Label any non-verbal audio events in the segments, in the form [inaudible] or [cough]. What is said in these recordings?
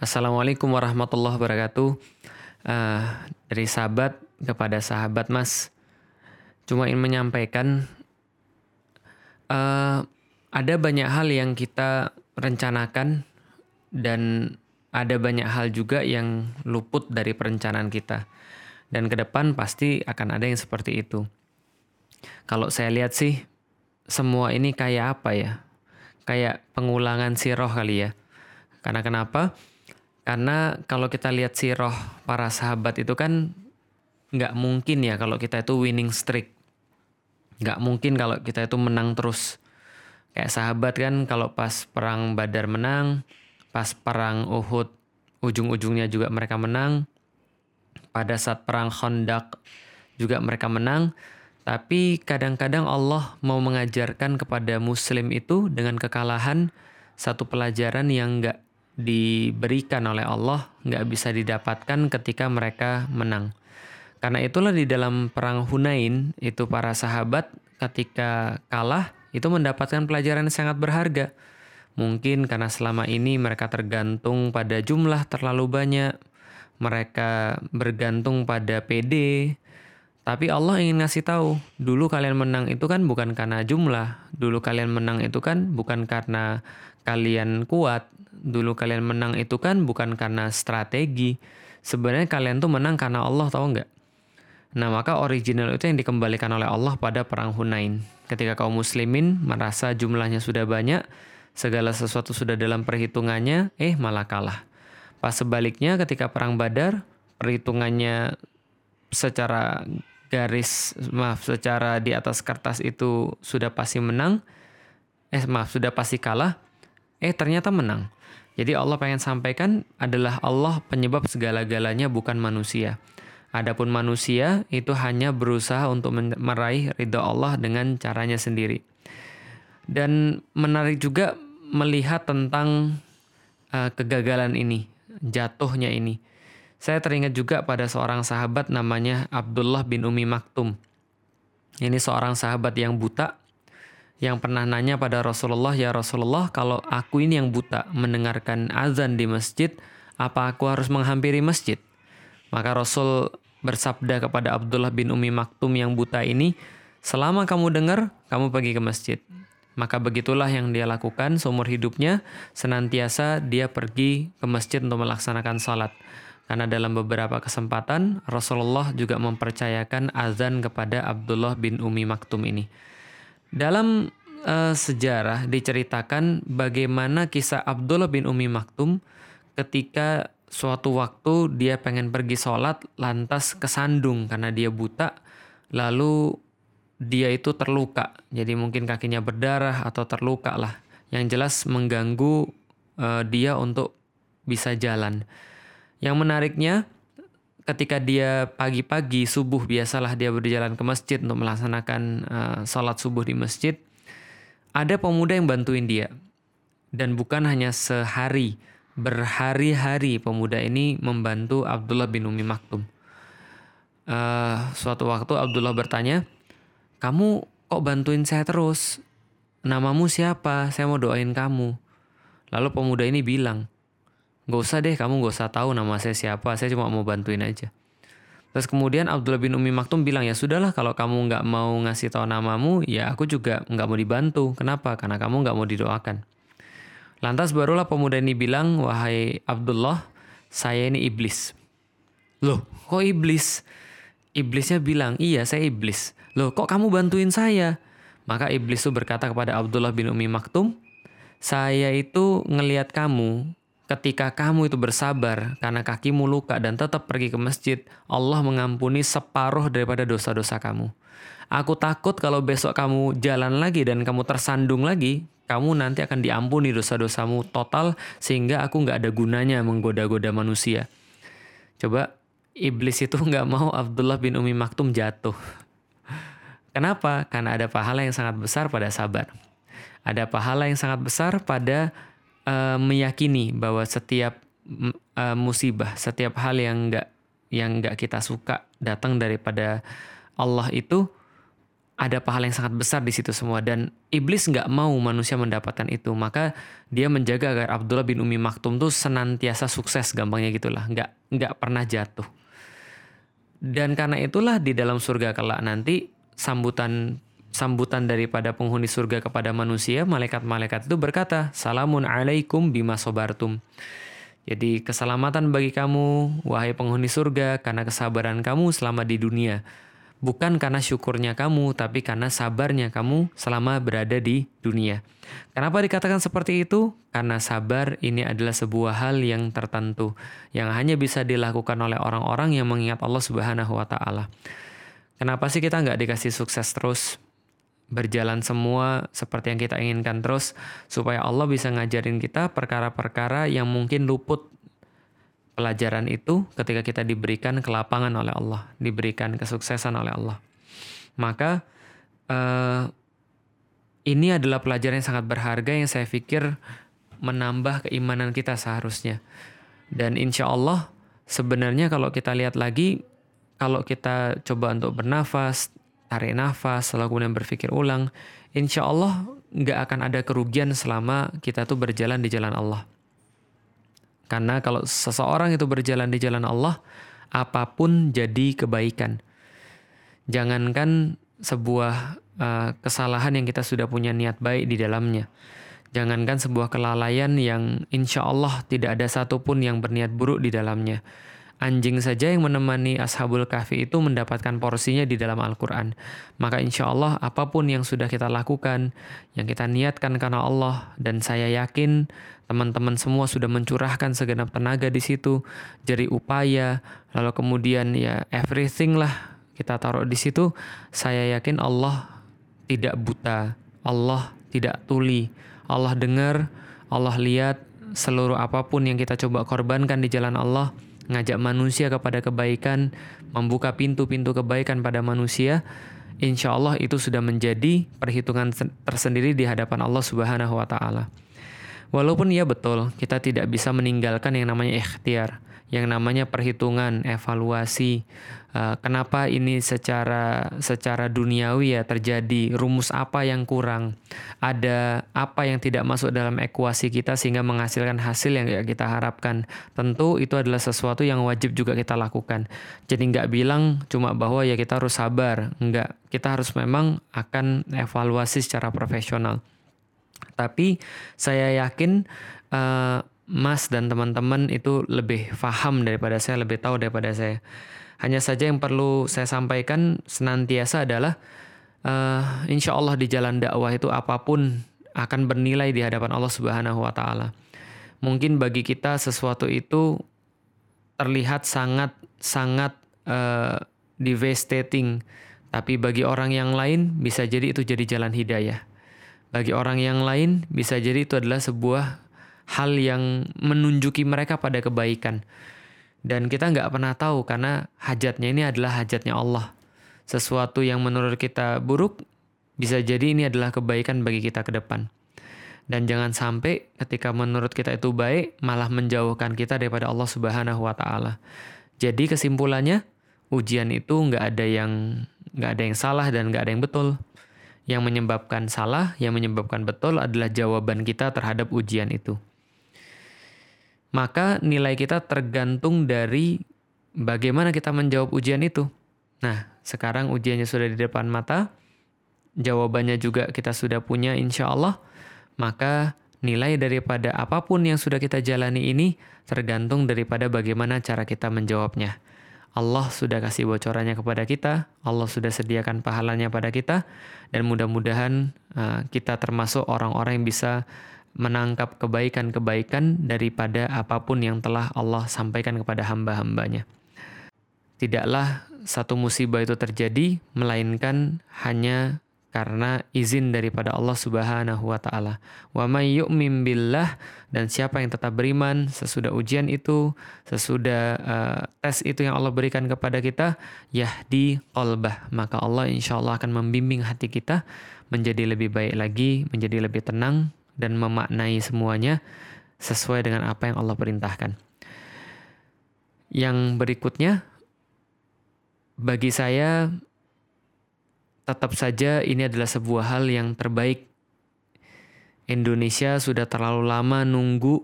Assalamualaikum warahmatullahi wabarakatuh. Uh, dari sahabat kepada sahabat Mas, cuma ingin menyampaikan uh, ada banyak hal yang kita rencanakan dan ada banyak hal juga yang luput dari perencanaan kita. Dan ke depan pasti akan ada yang seperti itu. Kalau saya lihat sih, semua ini kayak apa ya? Kayak pengulangan siroh kali ya. Karena kenapa? Karena kalau kita lihat roh para sahabat itu kan nggak mungkin ya kalau kita itu winning streak. Nggak mungkin kalau kita itu menang terus. Kayak sahabat kan kalau pas perang Badar menang, pas perang Uhud ujung-ujungnya juga mereka menang. Pada saat perang Khandaq juga mereka menang. Tapi kadang-kadang Allah mau mengajarkan kepada muslim itu dengan kekalahan satu pelajaran yang nggak diberikan oleh Allah nggak bisa didapatkan ketika mereka menang. Karena itulah di dalam perang Hunain itu para sahabat ketika kalah itu mendapatkan pelajaran yang sangat berharga. Mungkin karena selama ini mereka tergantung pada jumlah terlalu banyak, mereka bergantung pada PD. Tapi Allah ingin ngasih tahu, dulu kalian menang itu kan bukan karena jumlah, dulu kalian menang itu kan bukan karena kalian kuat, dulu kalian menang itu kan bukan karena strategi. Sebenarnya kalian tuh menang karena Allah tahu nggak? Nah maka original itu yang dikembalikan oleh Allah pada perang Hunain. Ketika kaum muslimin merasa jumlahnya sudah banyak, segala sesuatu sudah dalam perhitungannya, eh malah kalah. Pas sebaliknya ketika perang Badar, perhitungannya secara garis, maaf, secara di atas kertas itu sudah pasti menang, eh maaf, sudah pasti kalah, eh ternyata menang. Jadi Allah pengen sampaikan adalah Allah penyebab segala-galanya bukan manusia. Adapun manusia itu hanya berusaha untuk meraih ridha Allah dengan caranya sendiri. Dan menarik juga melihat tentang uh, kegagalan ini, jatuhnya ini. Saya teringat juga pada seorang sahabat namanya Abdullah bin Umi Maktum. Ini seorang sahabat yang buta yang pernah nanya pada Rasulullah, "Ya Rasulullah, kalau aku ini yang buta mendengarkan azan di masjid, apa aku harus menghampiri masjid?" Maka Rasul bersabda kepada Abdullah bin Umi Maktum yang buta ini, "Selama kamu dengar, kamu pergi ke masjid." Maka begitulah yang dia lakukan seumur hidupnya, senantiasa dia pergi ke masjid untuk melaksanakan salat. Karena dalam beberapa kesempatan Rasulullah juga mempercayakan azan kepada Abdullah bin Umi Maktum ini. Dalam uh, sejarah diceritakan bagaimana kisah Abdullah bin Umi Maktum ketika suatu waktu dia pengen pergi sholat lantas kesandung karena dia buta lalu dia itu terluka. Jadi mungkin kakinya berdarah atau terluka lah. Yang jelas mengganggu uh, dia untuk bisa jalan yang menariknya ketika dia pagi-pagi subuh biasalah dia berjalan ke masjid untuk melaksanakan uh, sholat subuh di masjid, ada pemuda yang bantuin dia. Dan bukan hanya sehari, berhari-hari pemuda ini membantu Abdullah bin Umi Maktum. Uh, suatu waktu Abdullah bertanya, kamu kok bantuin saya terus? Namamu siapa? Saya mau doain kamu. Lalu pemuda ini bilang, Gak usah deh, kamu gak usah tahu nama saya siapa, saya cuma mau bantuin aja. Terus kemudian Abdullah bin Umi Maktum bilang, ya sudahlah kalau kamu nggak mau ngasih tahu namamu, ya aku juga nggak mau dibantu. Kenapa? Karena kamu nggak mau didoakan. Lantas barulah pemuda ini bilang, wahai Abdullah, saya ini iblis. Loh, kok iblis? Iblisnya bilang, iya saya iblis. Loh, kok kamu bantuin saya? Maka iblis itu berkata kepada Abdullah bin Umi Maktum, saya itu ngelihat kamu Ketika kamu itu bersabar karena kakimu luka dan tetap pergi ke masjid, Allah mengampuni separuh daripada dosa-dosa kamu. Aku takut kalau besok kamu jalan lagi dan kamu tersandung lagi, kamu nanti akan diampuni dosa-dosamu total sehingga aku nggak ada gunanya menggoda-goda manusia. Coba iblis itu [laughs] nggak mau Abdullah bin Umi Maktum jatuh. Kenapa? Karena ada pahala yang sangat besar pada sabar. Ada pahala yang sangat besar pada uh, meyakini bahwa setiap uh, musibah, setiap hal yang enggak yang enggak kita suka datang daripada Allah itu ada pahala yang sangat besar di situ semua. Dan iblis nggak mau manusia mendapatkan itu. Maka dia menjaga agar Abdullah bin Umi Maktum tuh senantiasa sukses gampangnya gitulah. Nggak nggak pernah jatuh. Dan karena itulah di dalam surga kelak nanti sambutan sambutan daripada penghuni surga kepada manusia malaikat-malaikat itu berkata salamun alaikum bima sobartum jadi keselamatan bagi kamu wahai penghuni surga karena kesabaran kamu selama di dunia bukan karena syukurnya kamu, tapi karena sabarnya kamu selama berada di dunia. Kenapa dikatakan seperti itu? Karena sabar ini adalah sebuah hal yang tertentu yang hanya bisa dilakukan oleh orang-orang yang mengingat Allah Subhanahu wa taala. Kenapa sih kita nggak dikasih sukses terus? Berjalan semua seperti yang kita inginkan terus supaya Allah bisa ngajarin kita perkara-perkara yang mungkin luput pelajaran itu ketika kita diberikan kelapangan oleh Allah, diberikan kesuksesan oleh Allah. Maka uh, ini adalah pelajaran yang sangat berharga yang saya pikir menambah keimanan kita seharusnya. Dan insya Allah sebenarnya kalau kita lihat lagi, kalau kita coba untuk bernafas, tarik nafas, lalu kemudian berpikir ulang, insya Allah nggak akan ada kerugian selama kita tuh berjalan di jalan Allah. Karena kalau seseorang itu berjalan di jalan Allah, apa pun jadi kebaikan. Jangankan sebuah uh, kesalahan yang kita sudah punya niat baik di dalamnya. Jangankan sebuah kelalaian yang insya Allah tidak ada satupun yang berniat buruk di dalamnya. Anjing saja yang menemani Ashabul Kahfi itu mendapatkan porsinya di dalam Al-Quran. Maka insya Allah apa pun yang sudah kita lakukan, yang kita niatkan karena Allah, dan saya yakin teman-teman semua sudah mencurahkan segenap tenaga di situ, jadi upaya, lalu kemudian ya everything lah kita taruh di situ, saya yakin Allah tidak buta, Allah tidak tuli, Allah dengar, Allah lihat seluruh apa pun yang kita coba korbankan di jalan Allah, ngajak manusia kepada kebaikan, membuka pintu-pintu kebaikan pada manusia, insya Allah itu sudah menjadi perhitungan tersendiri di hadapan Allah Subhanahu wa Ta'ala. Walaupun ya betul, kita tidak bisa meninggalkan yang namanya ikhtiar yang namanya perhitungan, evaluasi, uh, kenapa ini secara secara duniawi ya terjadi, rumus apa yang kurang, ada apa yang tidak masuk dalam ekuasi kita sehingga menghasilkan hasil yang kita harapkan. Tentu itu adalah sesuatu yang wajib juga kita lakukan. Jadi nggak bilang cuma bahwa ya kita harus sabar, nggak. Kita harus memang akan evaluasi secara profesional. Tapi saya yakin uh, Mas dan teman-teman itu lebih paham daripada saya, lebih tahu daripada saya. Hanya saja yang perlu saya sampaikan senantiasa adalah uh, insya Allah di jalan dakwah itu apa pun akan bernilai di hadapan Allah Subhanahu Wa Taala. Mungkin bagi kita sesuatu itu terlihat sangat sangat uh, devastating, tapi bagi orang yang lain bisa jadi itu jadi jalan hidayah. Bagi orang yang lain bisa jadi itu adalah sebuah hal yang menunjuki mereka pada kebaikan. Dan kita nggak pernah tahu karena hajatnya ini adalah hajatnya Allah. Sesuatu yang menurut kita buruk bisa jadi ini adalah kebaikan bagi kita ke depan. Dan jangan sampai ketika menurut kita itu baik malah menjauhkan kita daripada Allah Subhanahu wa taala. Jadi kesimpulannya ujian itu nggak ada yang nggak ada yang salah dan nggak ada yang betul. Yang menyebabkan salah, yang menyebabkan betul adalah jawaban kita terhadap ujian itu maka nilai kita tergantung dari bagaimana kita menjawab ujian itu. Nah, sekarang ujiannya sudah di depan mata, jawabannya juga kita sudah punya insya Allah, maka nilai daripada apa pun yang sudah kita jalani ini tergantung daripada bagaimana cara kita menjawabnya. Allah sudah kasih bocorannya kepada kita, Allah sudah sediakan pahalanya pada kita, dan mudah-mudahan uh, kita termasuk orang-orang yang bisa menangkap kebaikan-kebaikan daripada apa pun yang telah Allah sampaikan kepada hamba-hambanya. Tidaklah satu musibah itu terjadi, melainkan hanya karena izin daripada Allah Subhanahu wa taala. Wa may yu'min billah dan siapa yang tetap beriman sesudah ujian itu, sesudah uh, tes itu yang Allah berikan kepada kita, yahdi qalbah, maka Allah insya Allah akan membimbing hati kita menjadi lebih baik lagi, menjadi lebih tenang, dan memaknai semuanya sesuai dengan apa yang Allah perintahkan. Yang berikutnya, bagi saya tetap saja ini adalah sebuah hal yang terbaik. Indonesia sudah terlalu lama nunggu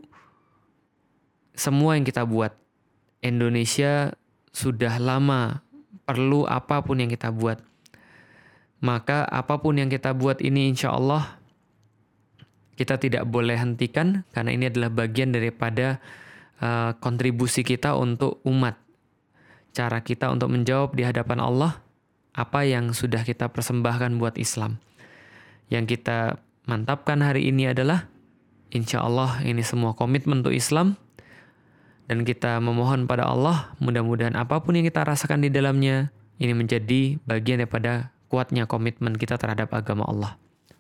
semua yang kita buat. Indonesia sudah lama perlu apa pun yang kita buat. Maka apa pun yang kita buat ini insya Allah kita tidak boleh hentikan karena ini adalah bagian daripada uh, kontribusi kita untuk umat. Cara kita untuk menjawab di hadapan Allah apa yang sudah kita persembahkan buat Islam. Yang kita mantapkan hari ini adalah insya Allah ini semua komitmen untuk Islam dan kita memohon pada Allah mudah-mudahan apa pun yang kita rasakan di dalamnya ini menjadi bagian daripada kuatnya komitmen kita terhadap agama Allah.